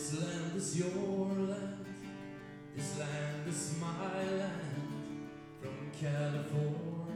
This land is your land, this land is my land, from California.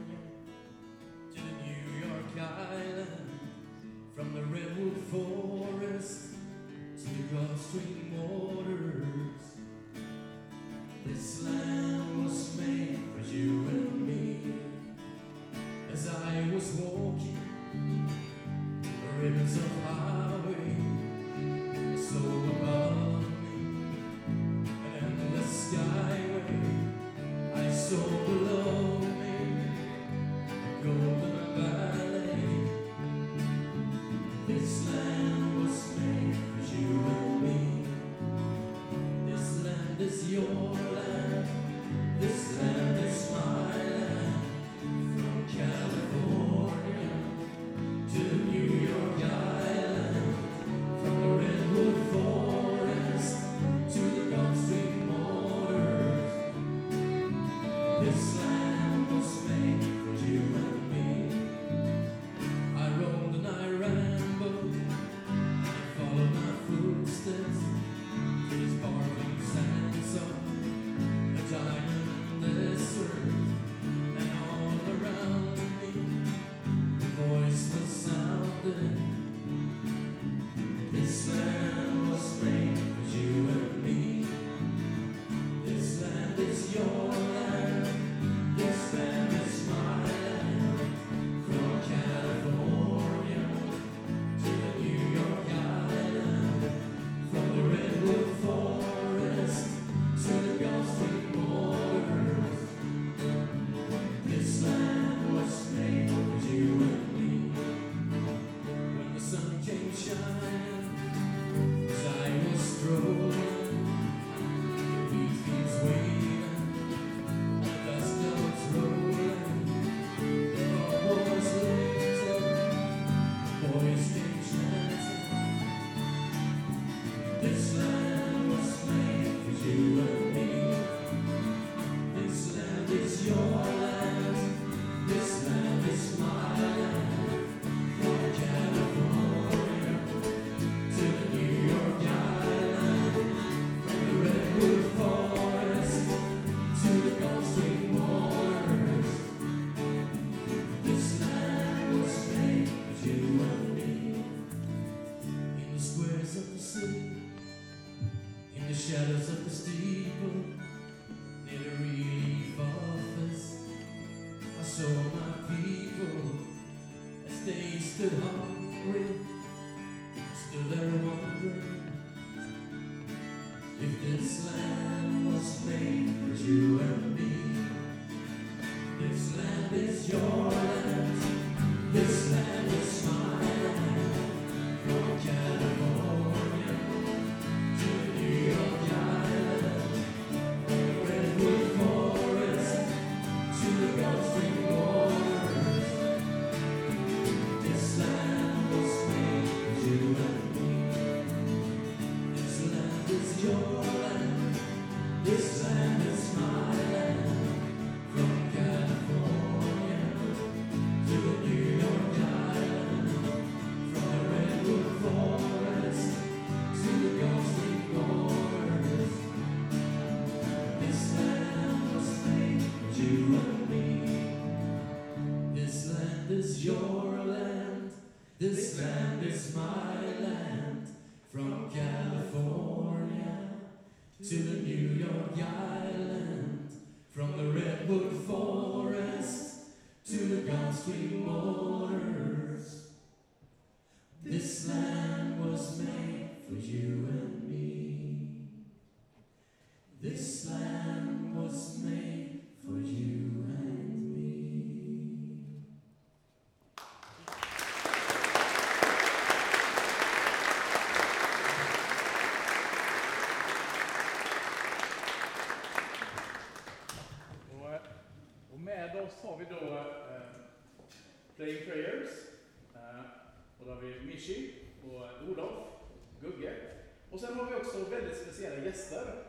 Och sen har vi också väldigt speciella gäster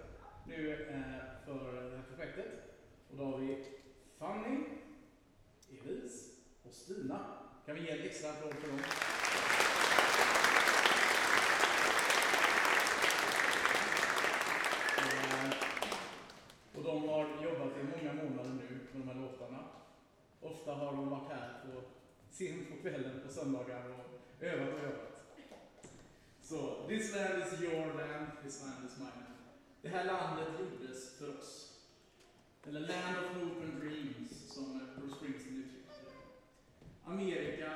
nu eh, för det här projektet. Och då har vi Fanny, Elise och Stina. Kan vi ge en extra applåd för dem? Eh, de har jobbat i många månader nu med de här låtarna. Ofta har de varit här på, sent på kvällen på söndagar och övat och övat. Så, this land is your land, this land is my land. Det här landet gjordes för oss. Eller land of hope and dreams, som Bruce Springsteen uttryckte det. Amerika,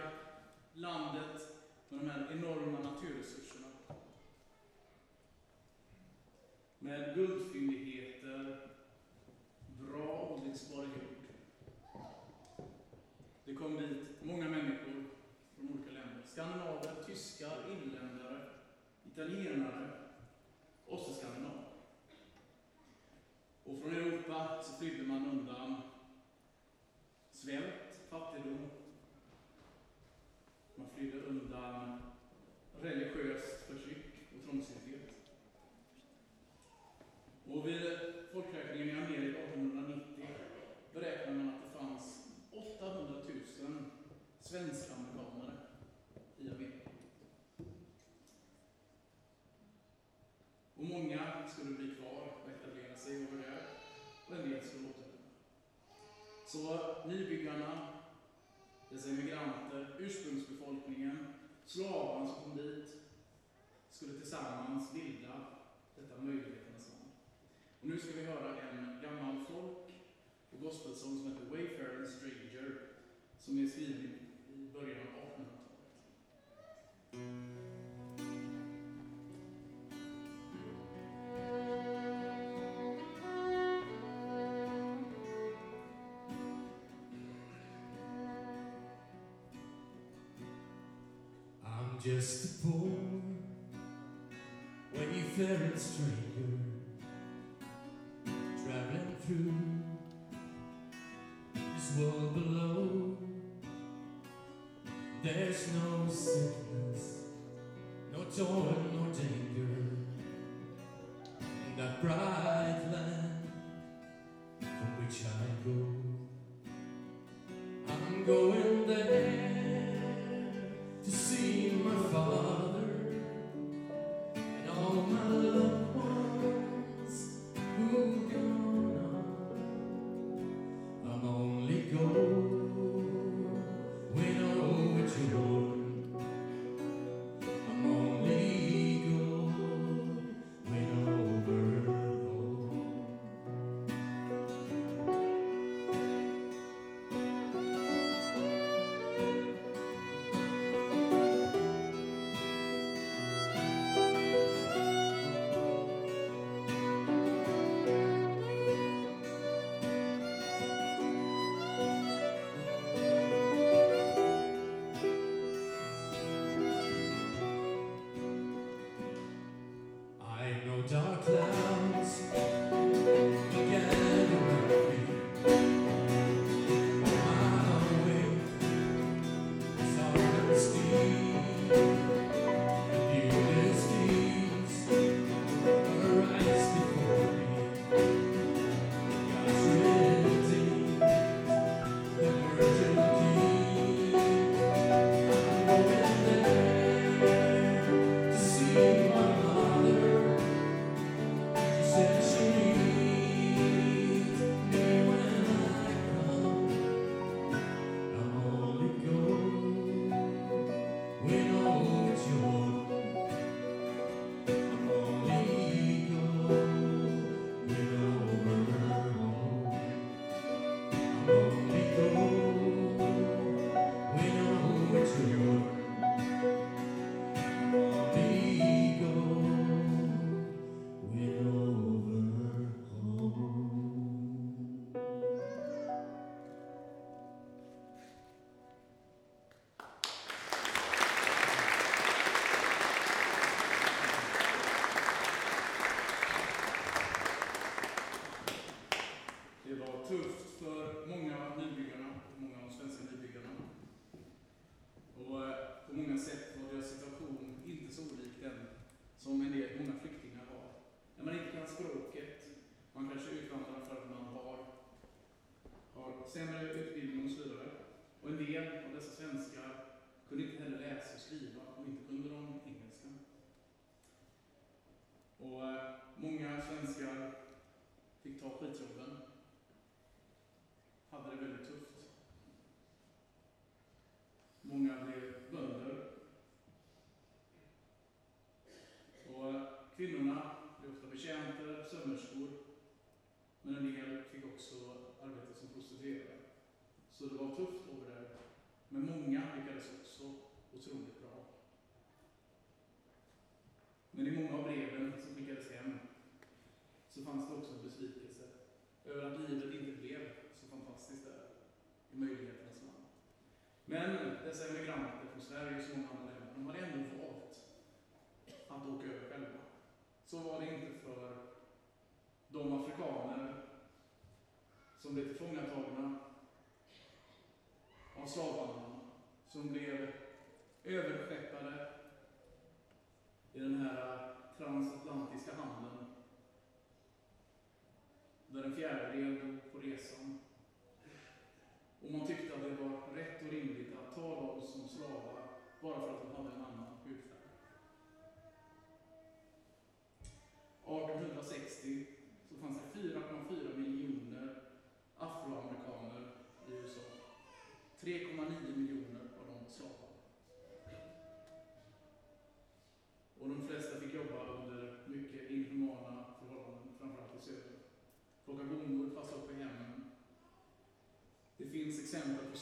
landet med de här enorma naturresurserna. Med guldfyndigheter, bra odlingsbar jord. Det kom dit många människor från olika länder. Skandinaver, tyskar, inländare, italienare och så skandinaver. Och från Europa så flydde man undan svält, fattigdom. Man flydde undan religiöst förtryck och trångsynthet. Och vid folkräkningen i Amerika 1890 beräknar man att det fanns 800 000 svensk-amerikanare i Amerika. Och många skulle bli kvar och etablera sig och vara där, och en del skulle återvända. Så nybyggarna, dessa emigranter, ursprungsbefolkningen, slavarna som kom dit, skulle tillsammans bilda detta möjligheternas land. Och nu ska vi höra en gammal folk och gospelsång som heter Wayfarer and Stranger, som är skriven i början av 1800-talet. In sämre utbildning och så vidare. Och en del av dessa svenskar kunde inte heller läsa och skriva och inte kunde de engelska. Och eh, många svenskar fick ta skitjobben många av breven som skickades hem så fanns det också en besvikelse över att livet inte blev så fantastiskt där, i möjligheternas land. Men dessa emigranter från Sverige och så många andra länder, de hade ändå valt att åka över själva. Så var det inte för de afrikaner som blev tillfångatagna av slavarna, som blev överskeppade i den här transatlantiska handeln. Där en fjärdedel dog på resan. Och man tyckte att det var rätt och rimligt att ta dem som slavar bara för att de hade en annan hudfärg. 1860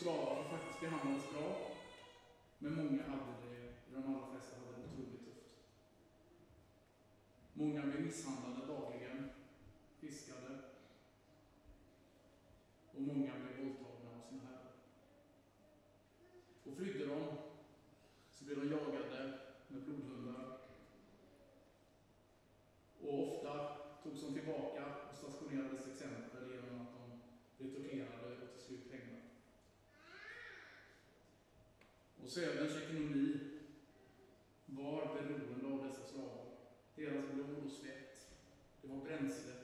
ska faktiskt behandlas bra. Men många hade det, de allra flesta hade det otroligt tufft. Många blev misshandlade bara Söderns ekonomi var beroende av dessa slavar. Deras blod och svett. Det var bränsle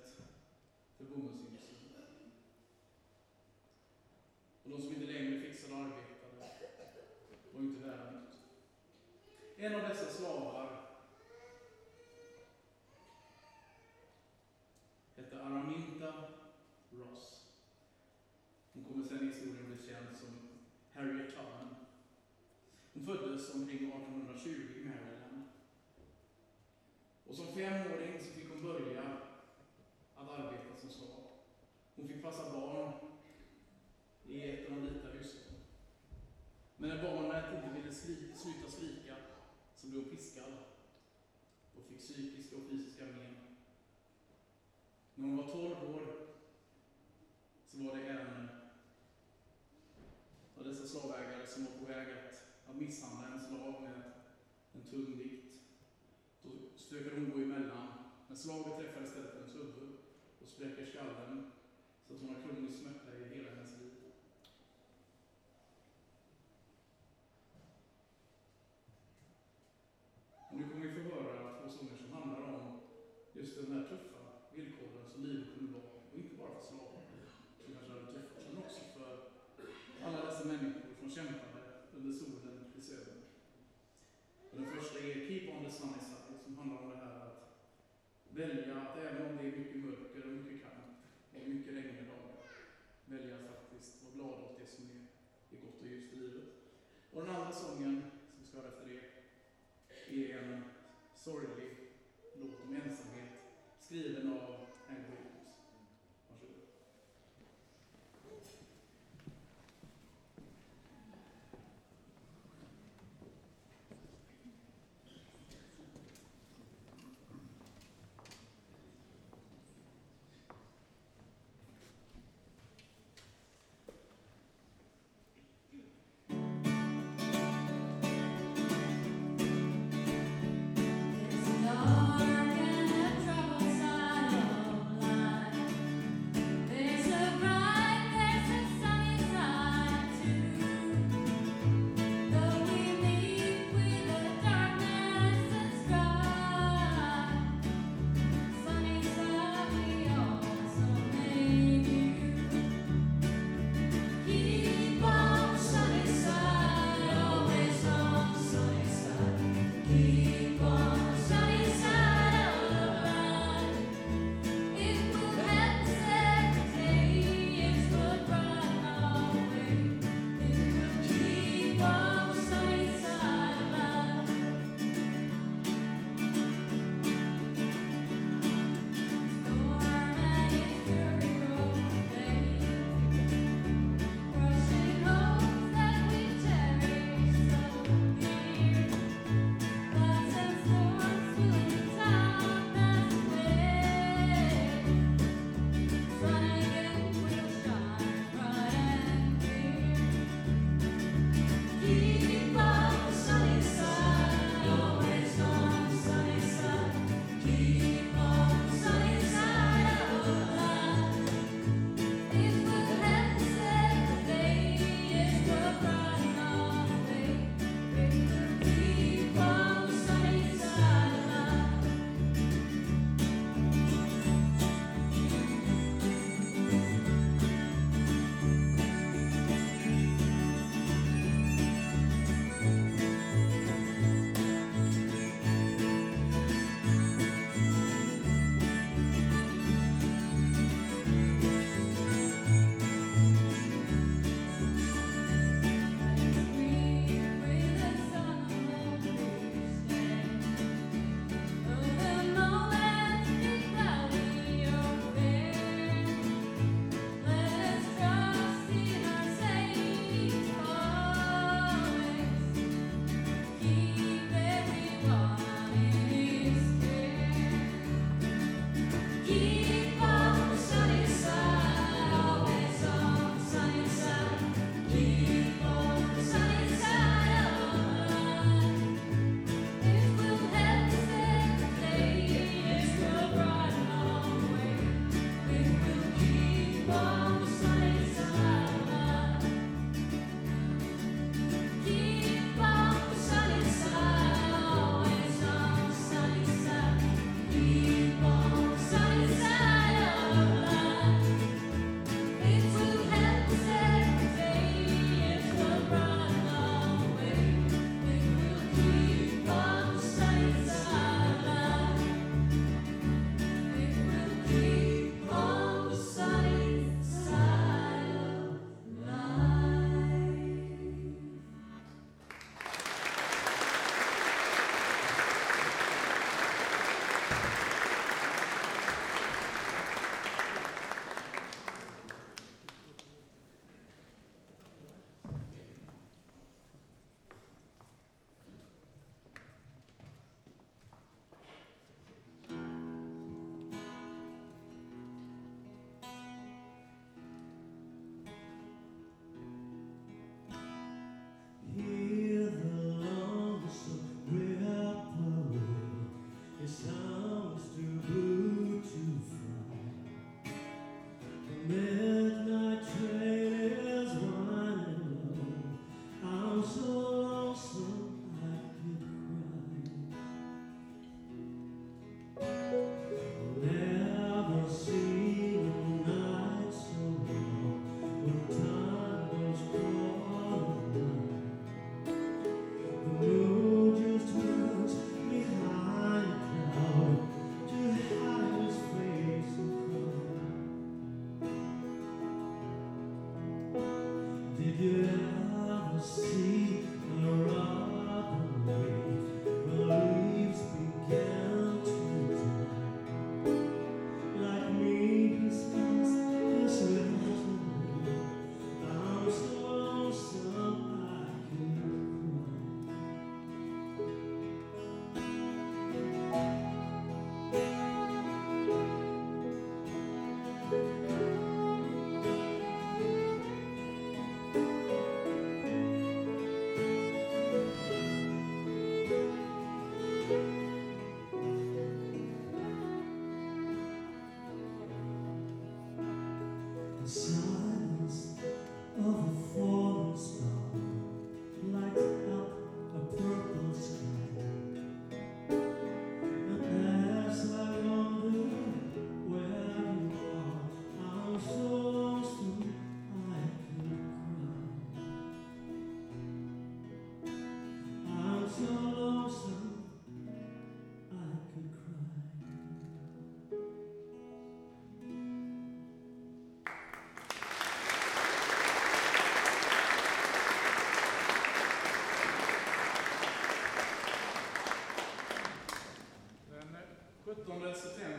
that's the thing.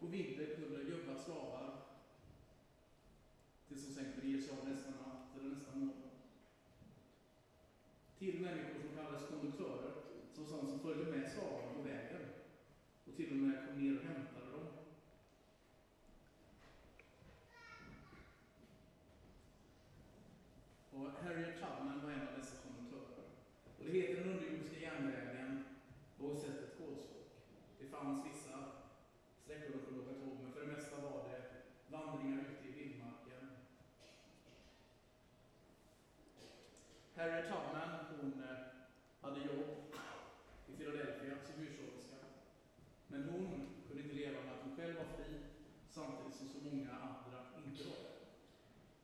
På vintern kunde gömma slavar tills de sen kunde ge sig av nästa natt eller nästa morgon. Till människor som kallades konduktörer, som sådana som följde med slavarna på vägen och till och med kom ner och hämtade dem. Och Harriet Tubman var en av dessa konduktörer. Och det heter den underjordiska järnvägen och sett ett kodspråk. Det fanns vissa sträckor de kunde åka tåg, men för det mesta var det vandringar ute i vildmarken. Harriet Tubman, hon eh, hade jobb i Philadelphia som hushållerska. Men hon kunde inte leva med att hon själv var fri, samtidigt som så många andra inte var det.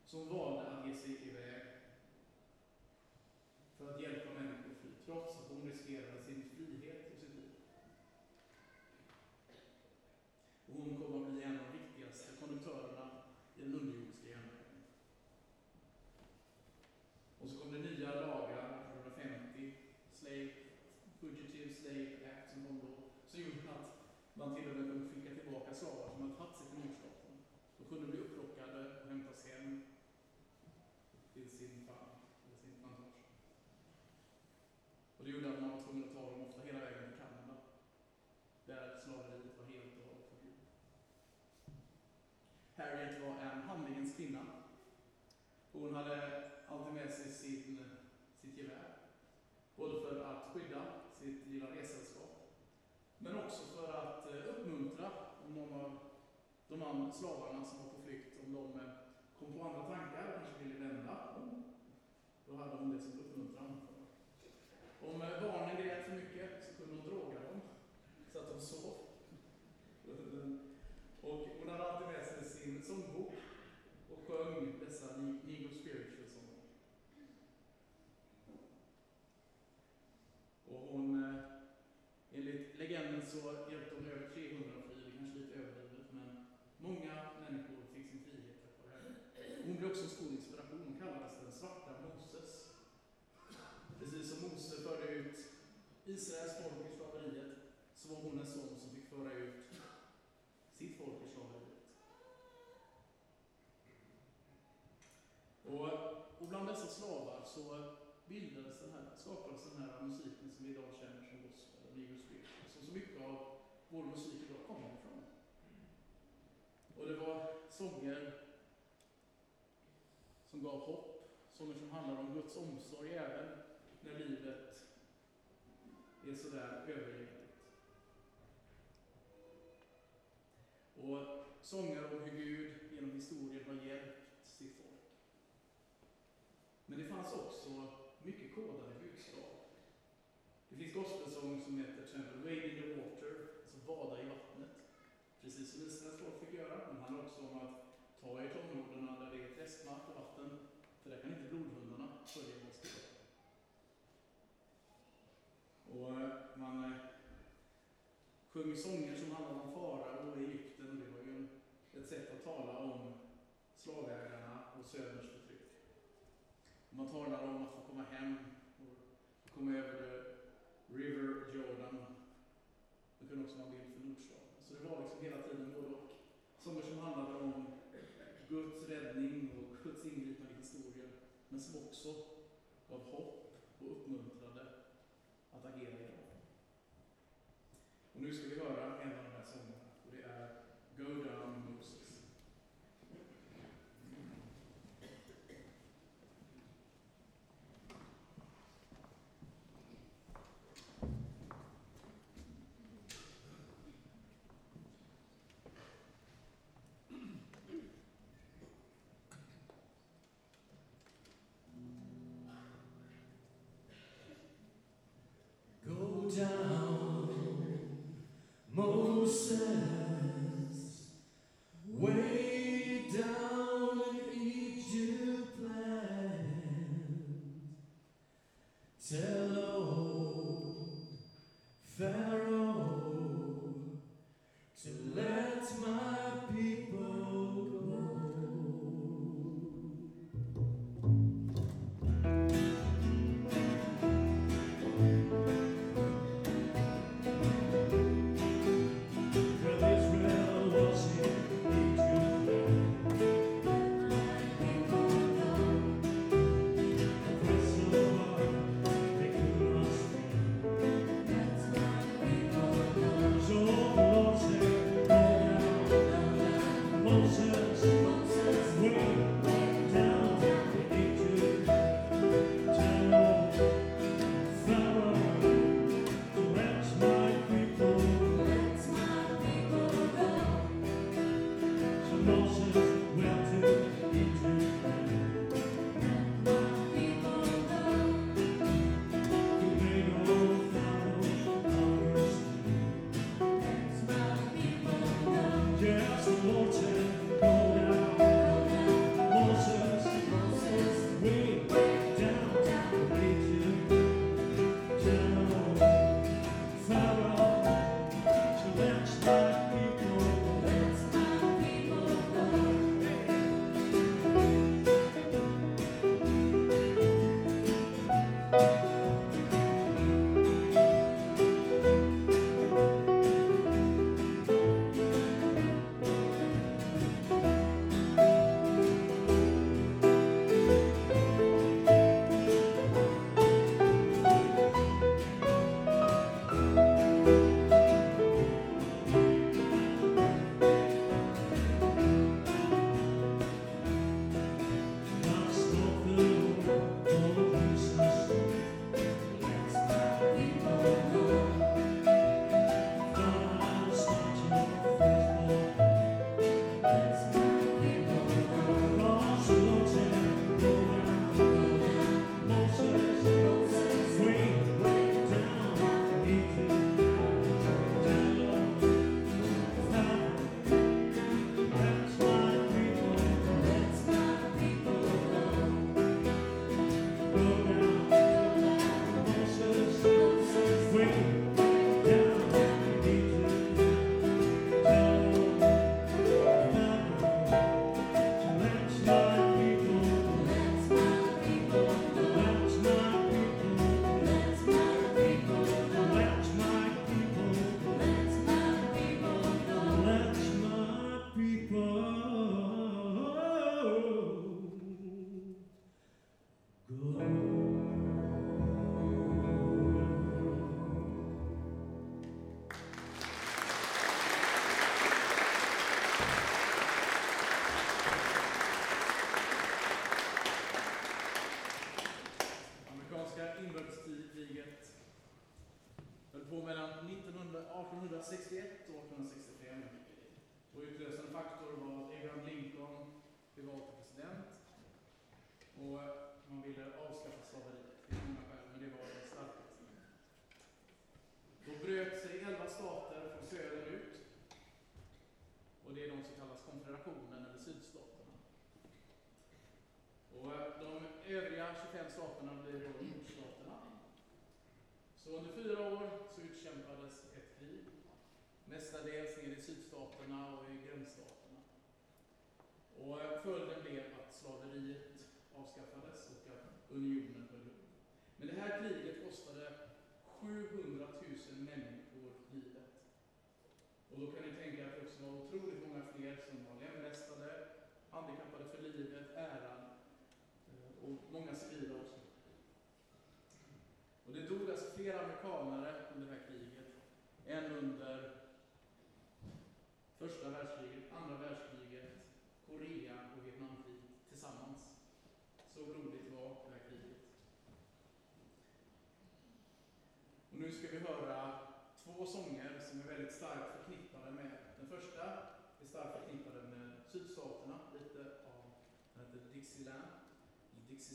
Så hon valde att ge sig iväg för att hjälpa människor fri, trots att hon riskerade sin frihet och sitt liv. Och hon kom att bli en av de viktigaste konduktörerna i den underjordiska järnvägen. Och så kom det nya lagar 1850, slave, Fugitive Slave Act som kom då, som gjorde att man till och med kunde skicka tillbaka slavar som hade tagit sig till Nordstaten. De kunde bli upplockade och hämtas hem till sin farm, eller sin plantage. Och det gjorde att man var tvungen att ta dem ofta hela vägen till Kanada, där slaveriet var helt och hållet förbjudet. Harriet var en handlingens kvinna. Hon hade alltid med sig sin, sitt gevär. Både för att skydda sitt lilla resällskap, men också för att eh, uppmuntra om någon av de andra slavarna som var på flykt, om de eh, kom på andra tankar, kanske ville vända om. Då hade hon det som uppmuntran. Om eh, barnen grät för mycket så kunde hon droga dem så att de sov. Och hon hade alltid med sig sin sångbok och sjöng dessa Negro Spiritual sånger. Och hon, eh, enligt legenden så hjälpte hon över 300 fri, det är kanske lite överdrivet, men många människor fick sin frihet tack vare henne. Hon blev också en stor inspiration, hon kallades den svarta Moses. Precis som Mose förde ut Israels folk i slaveriet, så var hon en sån som fick föra ut sitt folk i slaveriet. Och, och bland dessa slavar så bildades den här, skapades den här musiken som vi idag känner som gospel och Negro spiritual, som så mycket av vår musik idag kommer ifrån. Och det var sånger som gav hopp, sånger som handlar om Guds omsorg även när livet är sådär övergivet. Och sånger om hur Gud genom historien har hjälpt. Men det fanns också mycket kodade budskap. Det finns gospelsång som heter till exempel Wade in the water, alltså bada i vattnet. Precis som Israels folk fick göra. Men det handlar också om att ta er till områdena där det är träskmark och vatten, för där kan inte blodhundarna följa vår spår. Och eh, man sjunger sjöng sånger som handlar om farao i Egypten och det var ju ett sätt att tala om slavägarna och söderns förtryck. Och man talar om att få komma hem och kom över the River Jordan. Det kunde också vara en bild för Nordstaden. Så det var liksom hela tiden både och. Sånger som handlade om Guds räddning och Guds ingripande i historien, men som också said.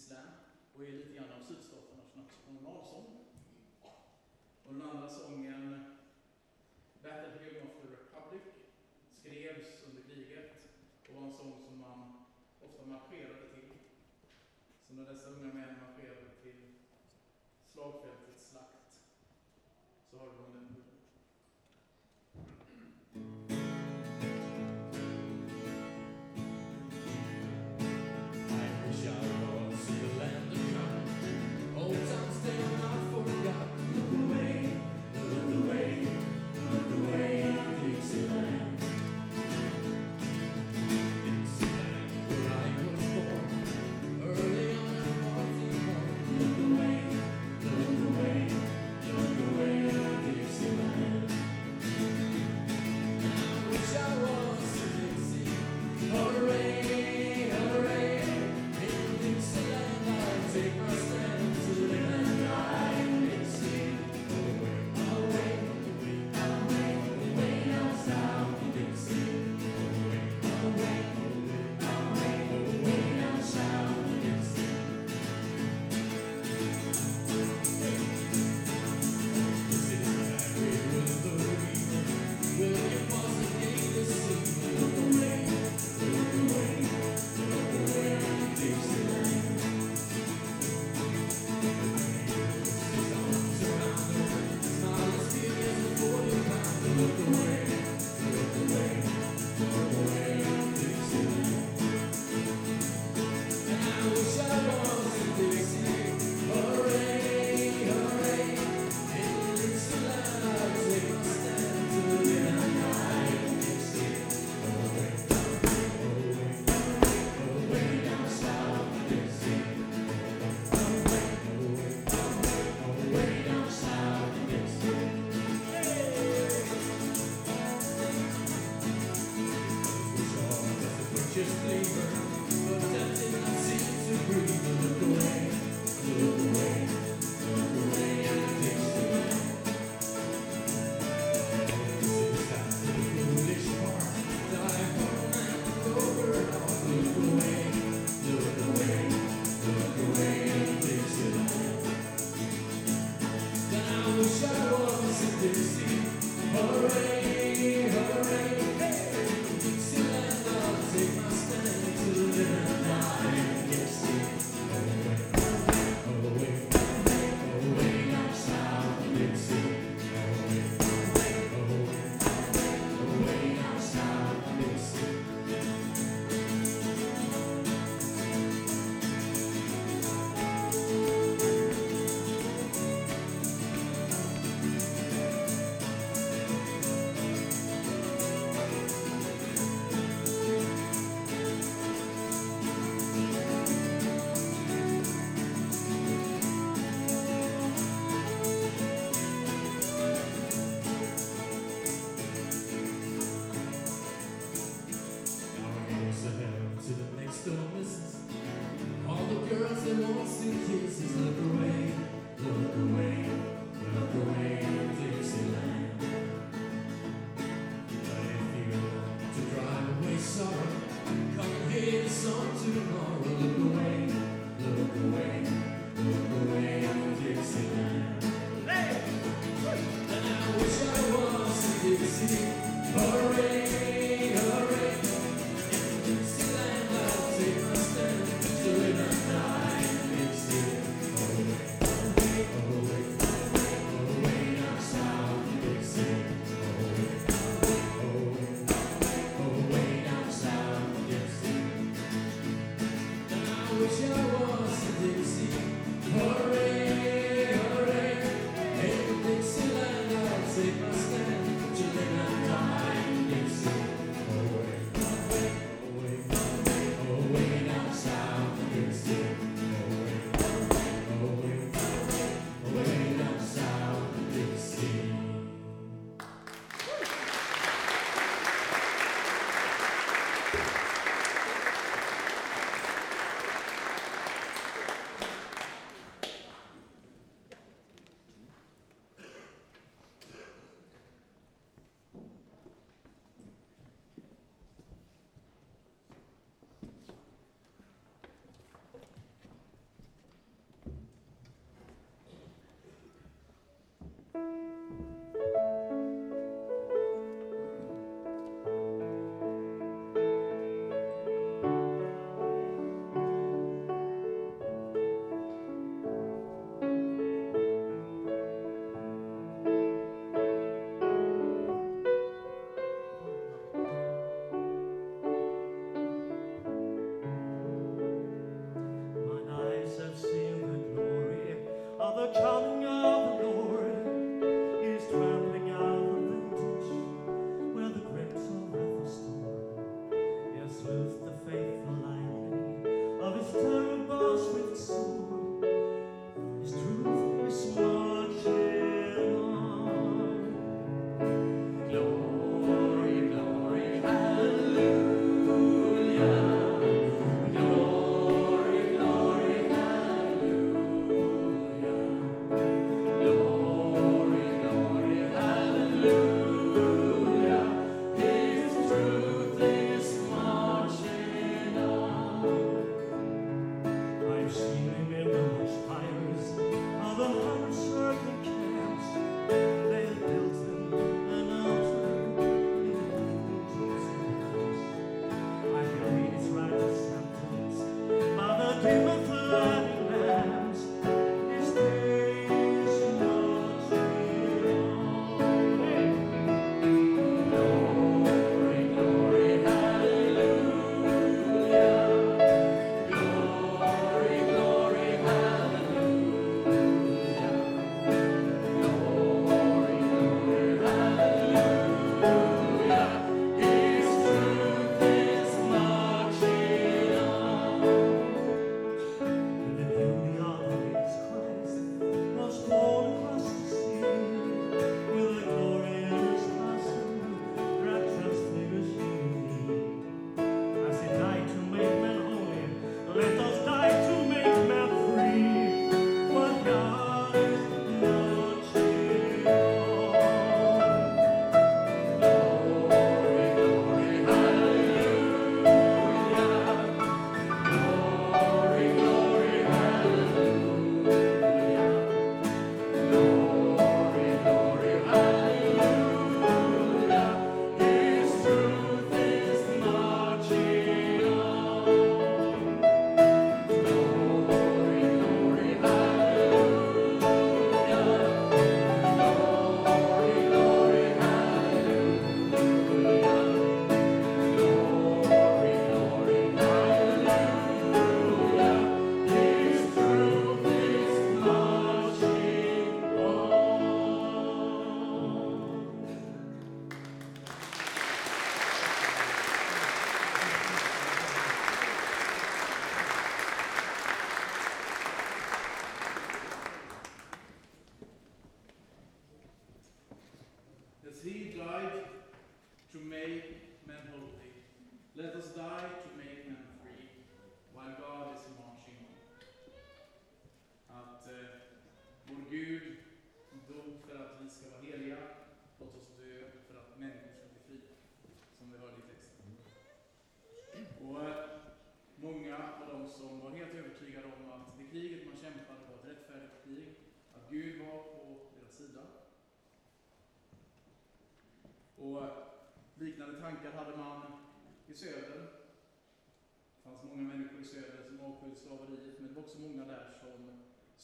Islam och är lite grann av sydstaternas nationalsång. Och den andra sången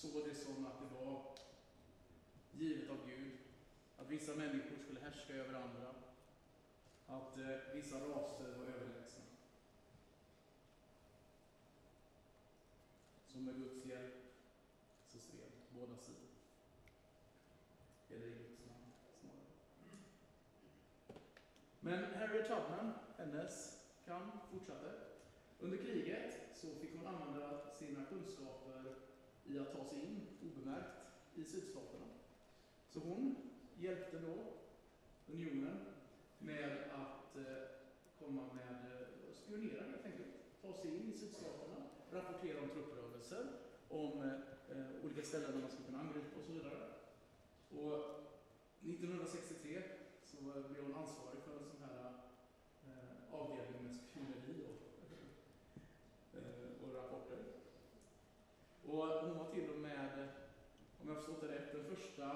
såg det som att det var givet av Gud. Att vissa människor skulle härska över andra. Att eh, vissa raser var överlägsna. Så med Guds hjälp så stred båda sidor. Eller i Guds namn snarare. Men Harriet Tubman, hennes kamp fortsatte. Under kriget så fick hon använda sina kunskaper i att ta sig in obemärkt i sydstaterna. Så hon hjälpte då unionen med att eh, komma med, eh, spionera helt enkelt, ta sig in i sydstaterna, rapportera om trupprörelser, om eh, eh olika ställen där man skulle kunna angripa och så vidare. Och 1963 så blev hon ansvarig för en sån här eh, avdelning med spioneri och, eh, och rapporter. Och hon var till och med, om jag förstått det rätt, den första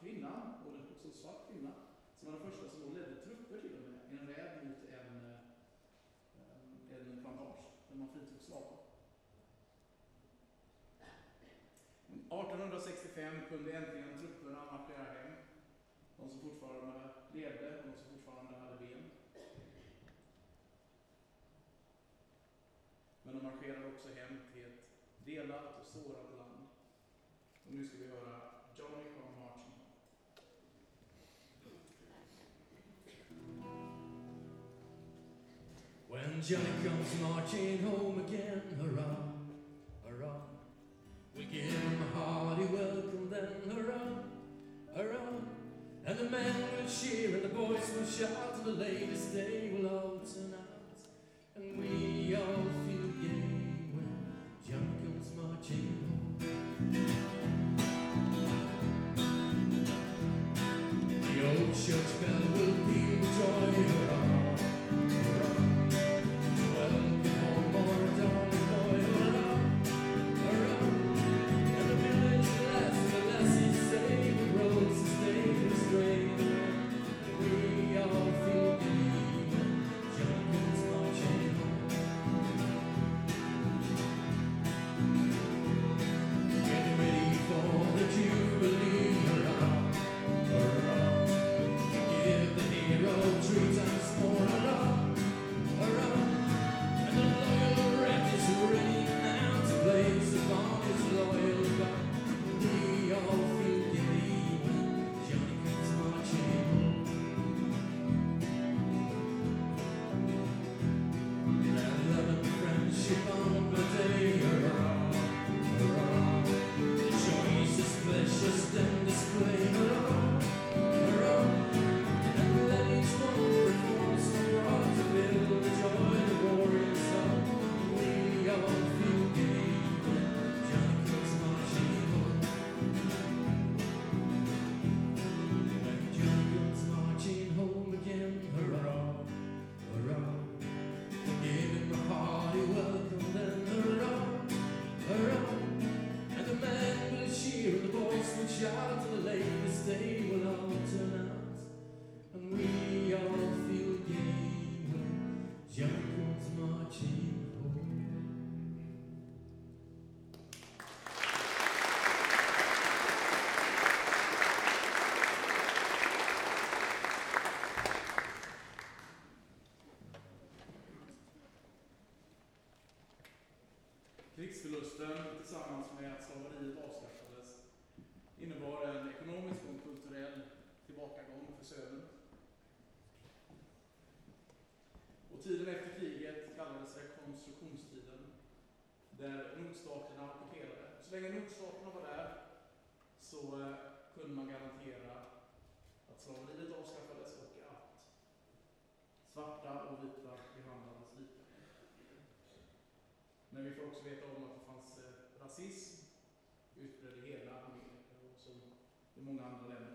kvinnan, och också en svart kvinna, som var den första som då ledde trupper till och med, i en räd mot en, eh, en plantage, där man fritog slavar. 1865 kunde äntligen When Johnny comes marching home again, hurrah, hurrah. We give him a hearty welcome then, hurrah, hurrah. And the men will cheer and the boys will shout and the ladies they tiden efter kriget kallades rekonstruktionstiden, där nordstaterna ockuperade. Så länge nordstaterna var där så eh, kunde man garantera att slaveriet avskaffades och att svarta och vita behandlades lika. Men vi får också veta om att det fanns eh, rasism utbredd i hela Amerika och som i många andra länder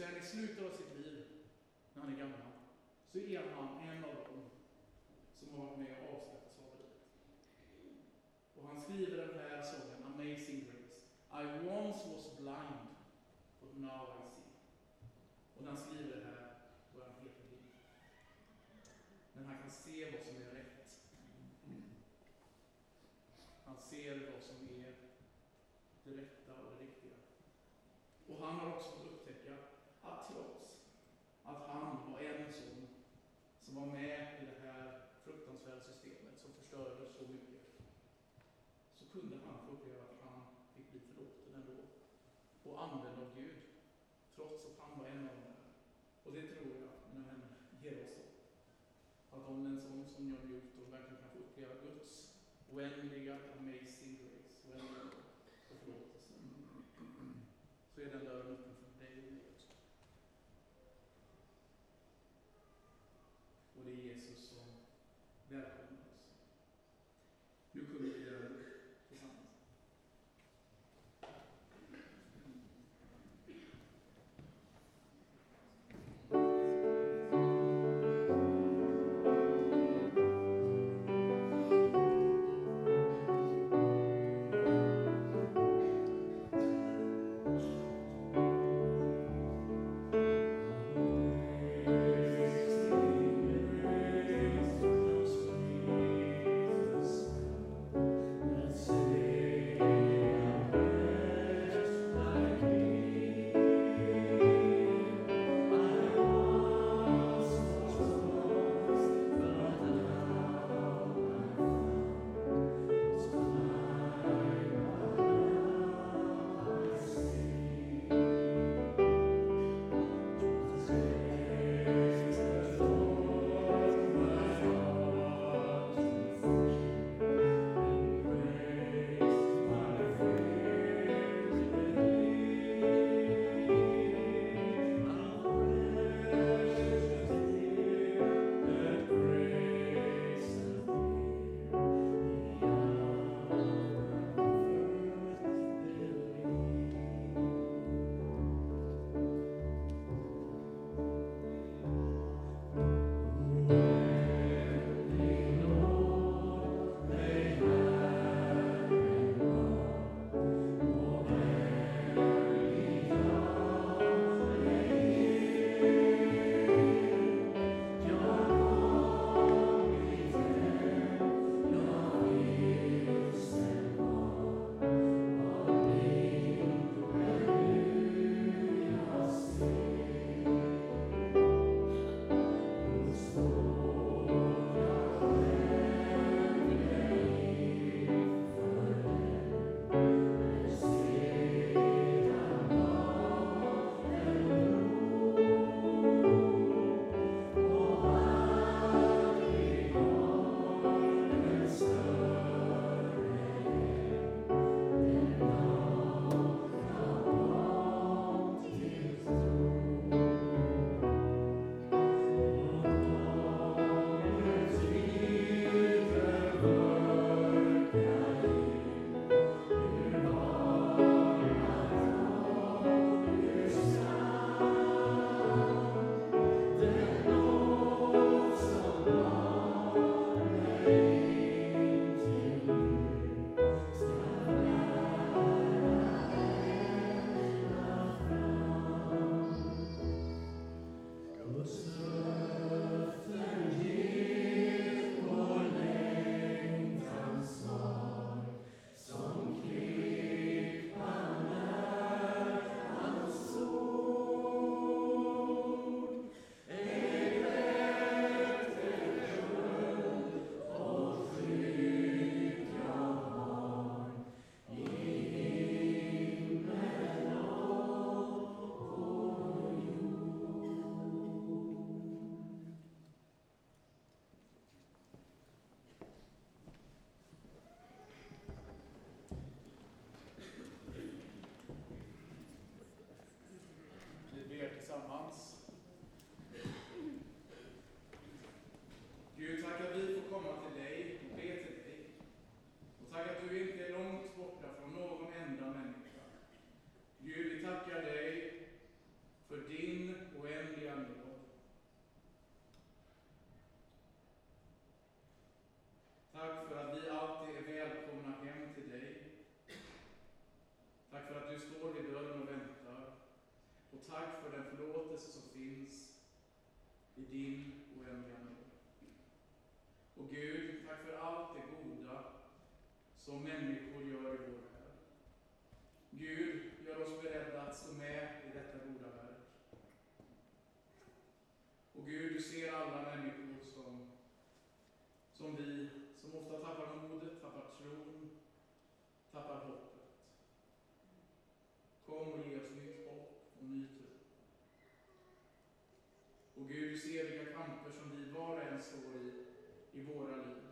sen i slutet och använd av Gud, trots att han var en av dem. Och det tror jag, mina vänner, ger oss hopp. Att om en sån som John Newton verkligen kan få uppleva Guds oändliga du ser alla människor som, som vi, som ofta tappar modet, tappar tron, tappar hoppet. Kom och ge oss nytt hopp och ny tro. Och Gud, du ser vilka kamper som vi var och en står i, i våra liv.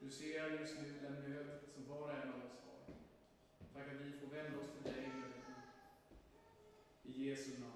Du ser just nu den nöd som var och en av oss har. Tack att vi får vända oss till dig med. I Jesu namn.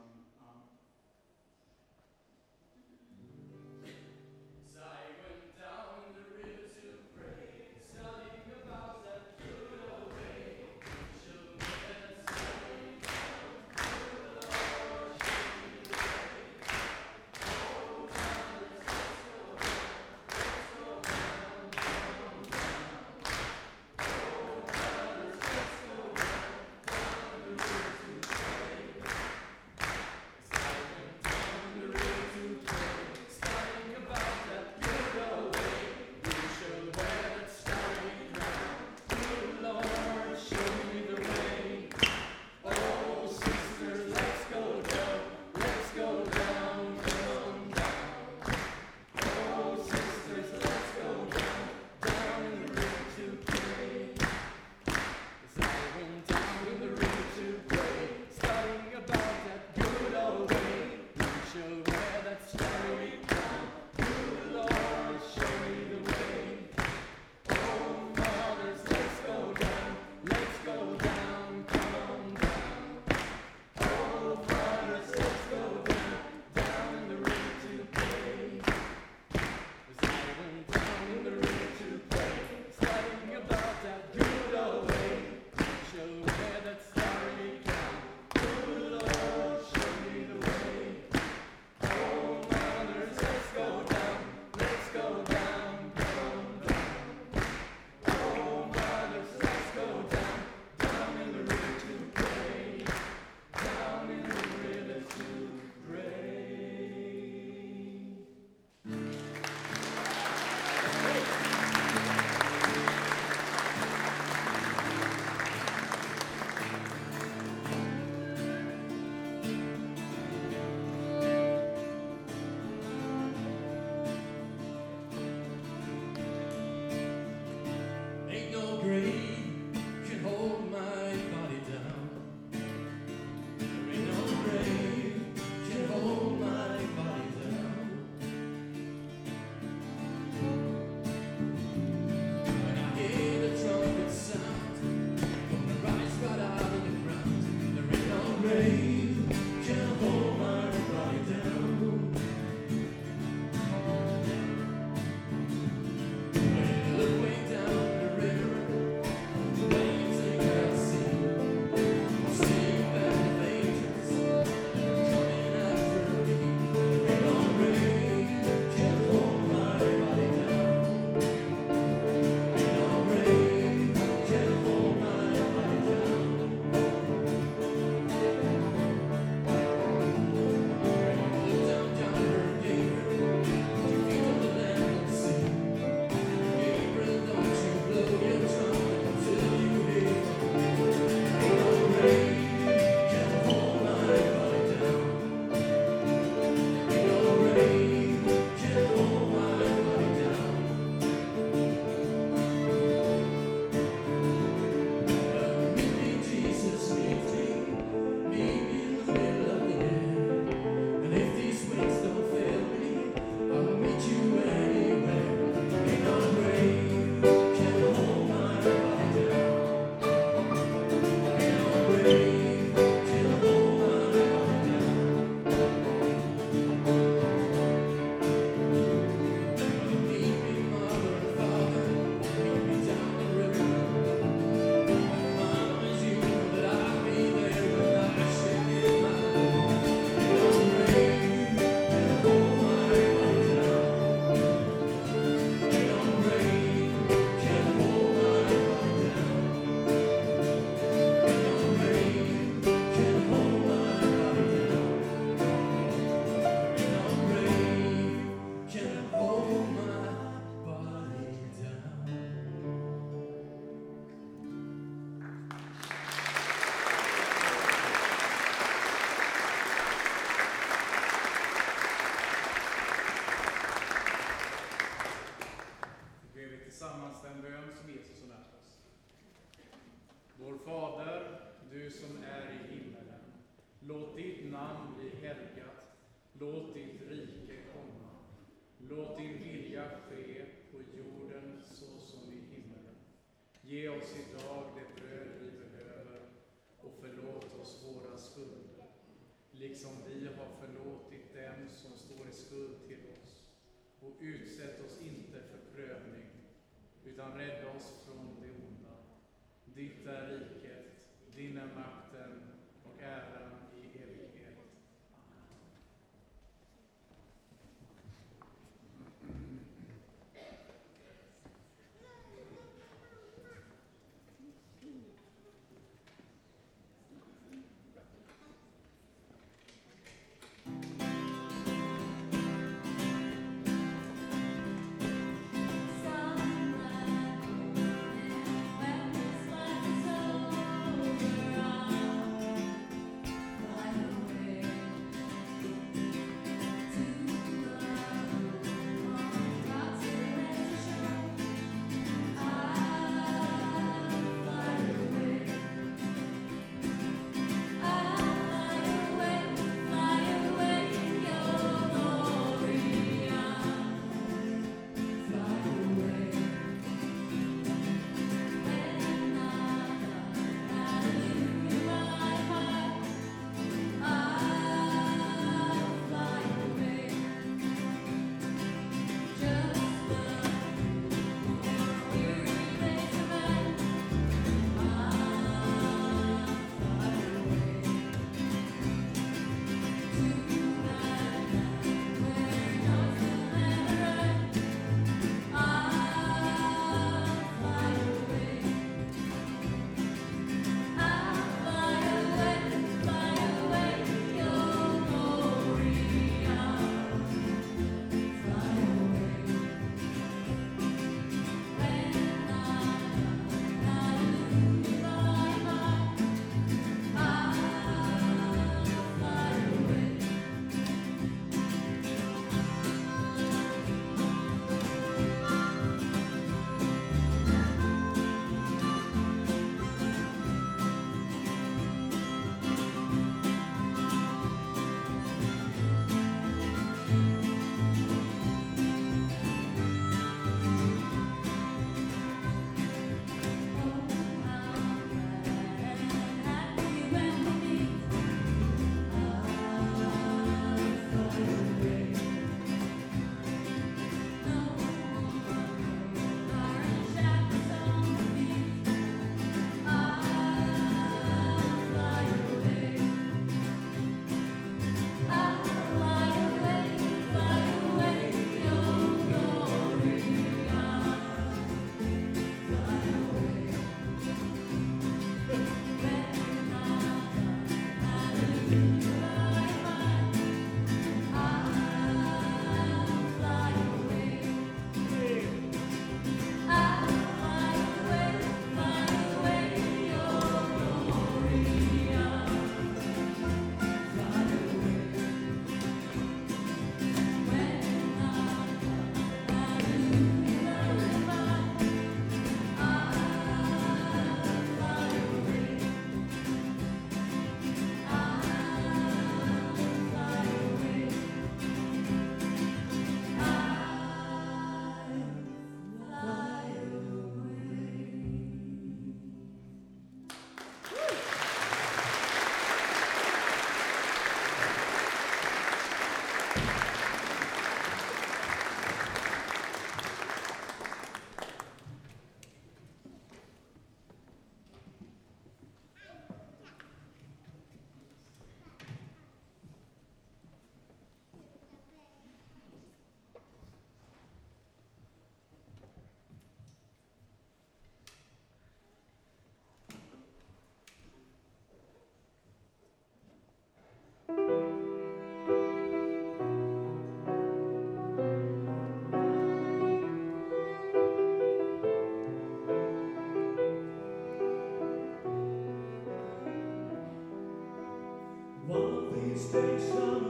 station.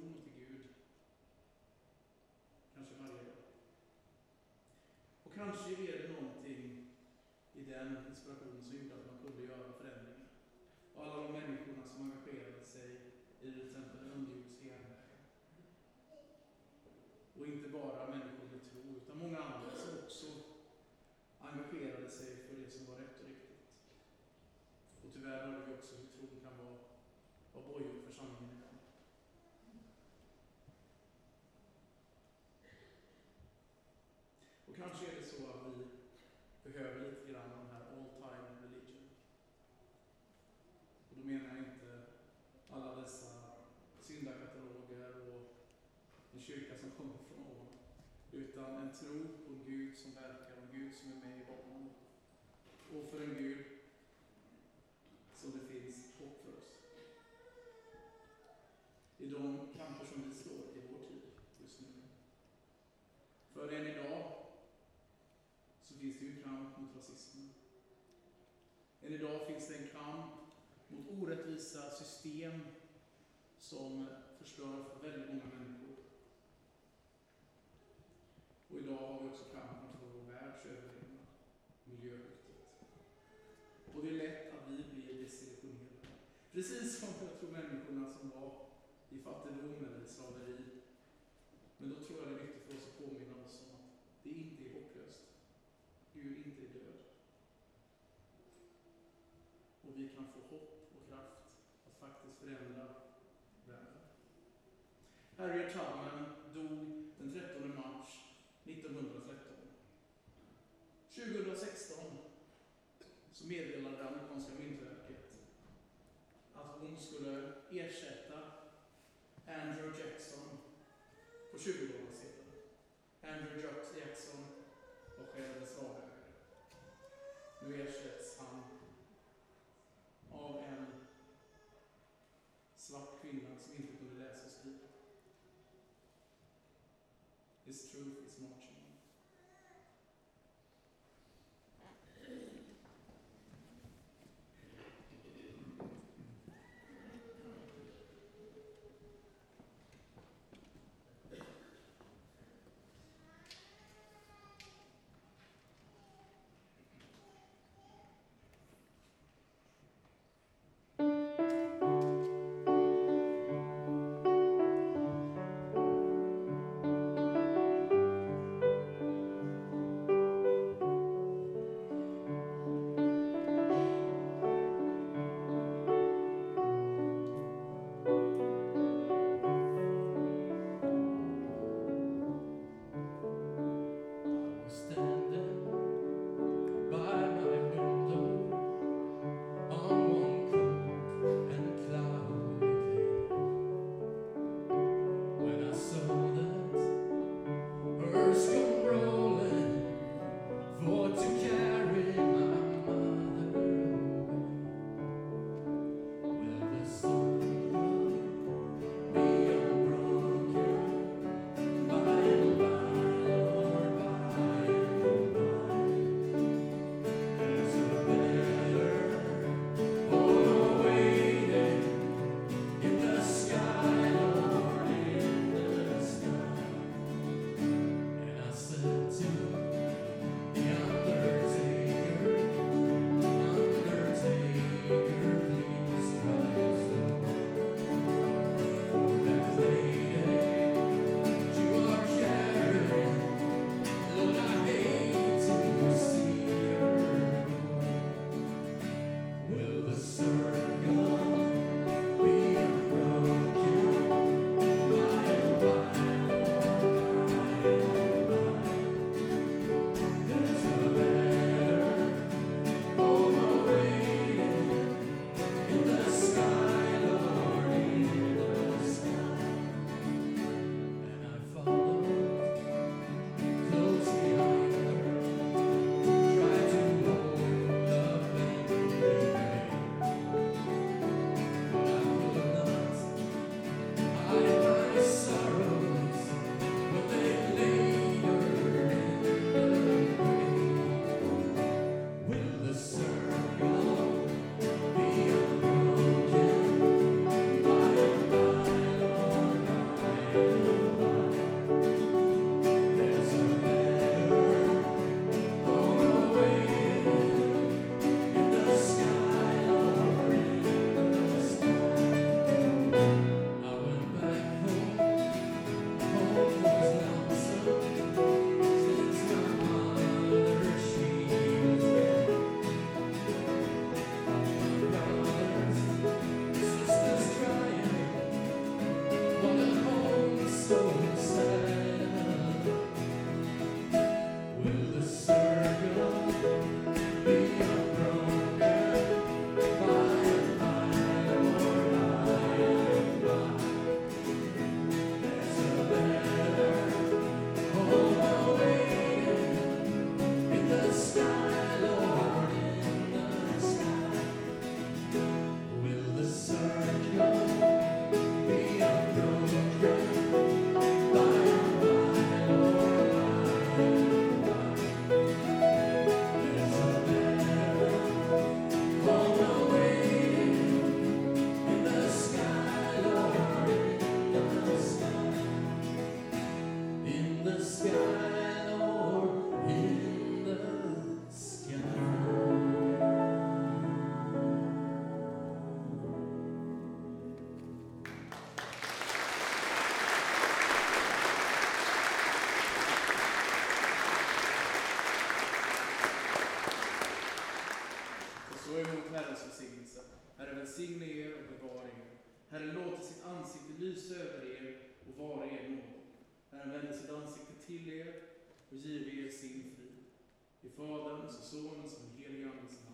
relation till Gud. Kanske varje dag. Och kanske är det någonting i den inspirationen system som förstör för väldigt många människor. Och idag har vi också kampen för vår världs överlevnad, miljöhotet. Och det är lätt att vi blir desillusionerade. Precis välsigne er och bevara er. Herren låter sitt ansikte lysa över er och vara er nåd. Herren vänder sitt ansikte till er och giver er sin frid. I Faderns och Sonens och den helige Andens namn.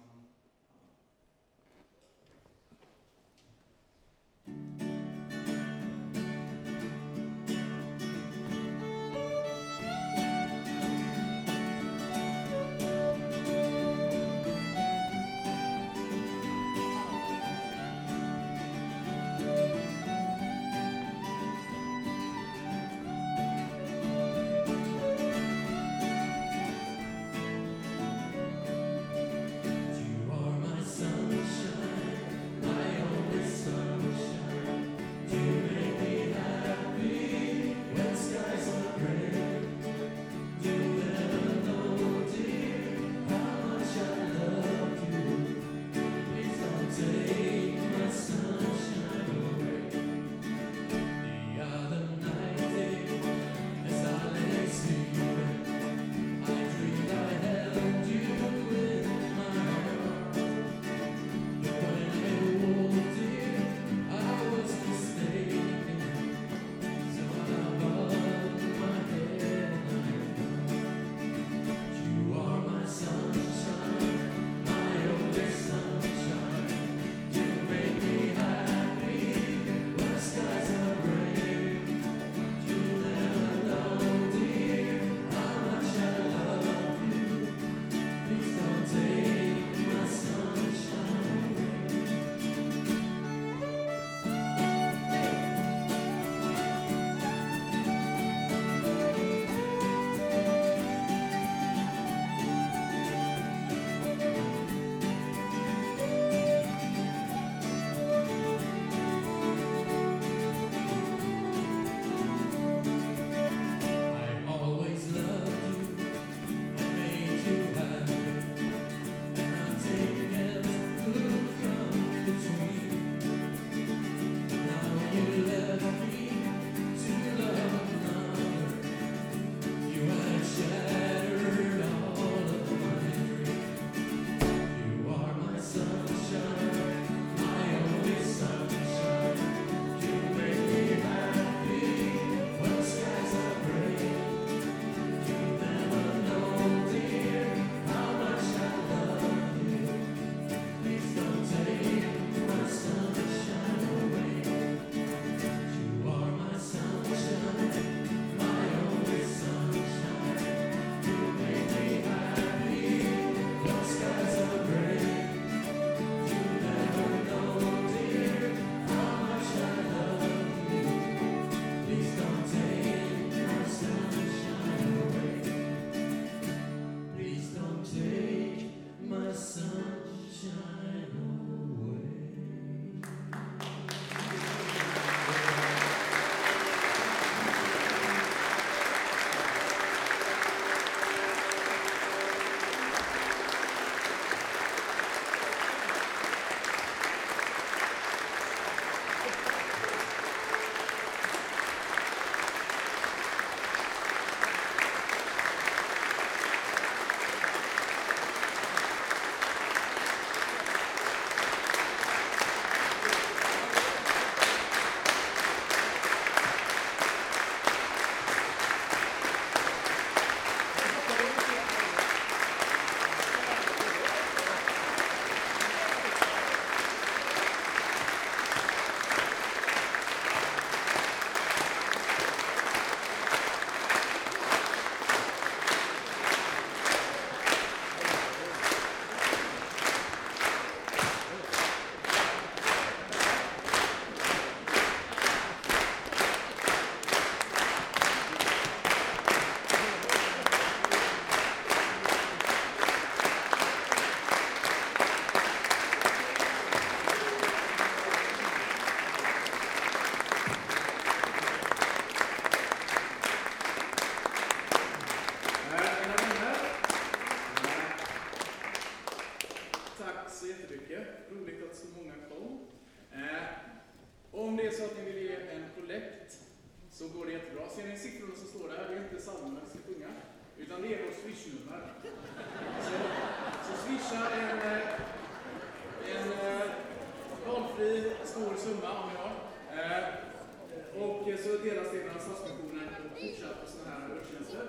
På sådana här gudstjänster.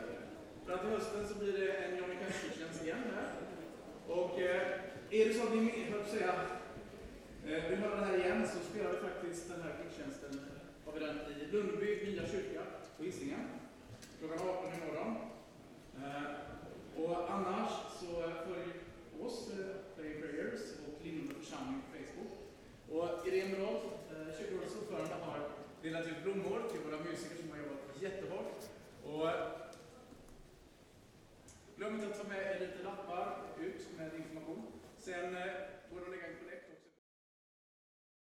Fram till hösten så blir det en Johnny Cash-gudstjänst igen här. Och eh, är det så att ni höll säga, eh, vill höra det här igen så spelar vi faktiskt den här gudstjänsten har vi den i Lundby nya kyrka på Hisingen. Klockan 18 imorgon. Eh, och annars så följ oss, eh, Play Prayers och Lindome församling på Facebook. Och Irene Rolf, eh, kyrkorådets ordförande, har delat ut blommor till våra musiker som har jobbat jättehårt. Och glöm inte att ta med er lite lappar ut med information. Sen eh, går det att lägga.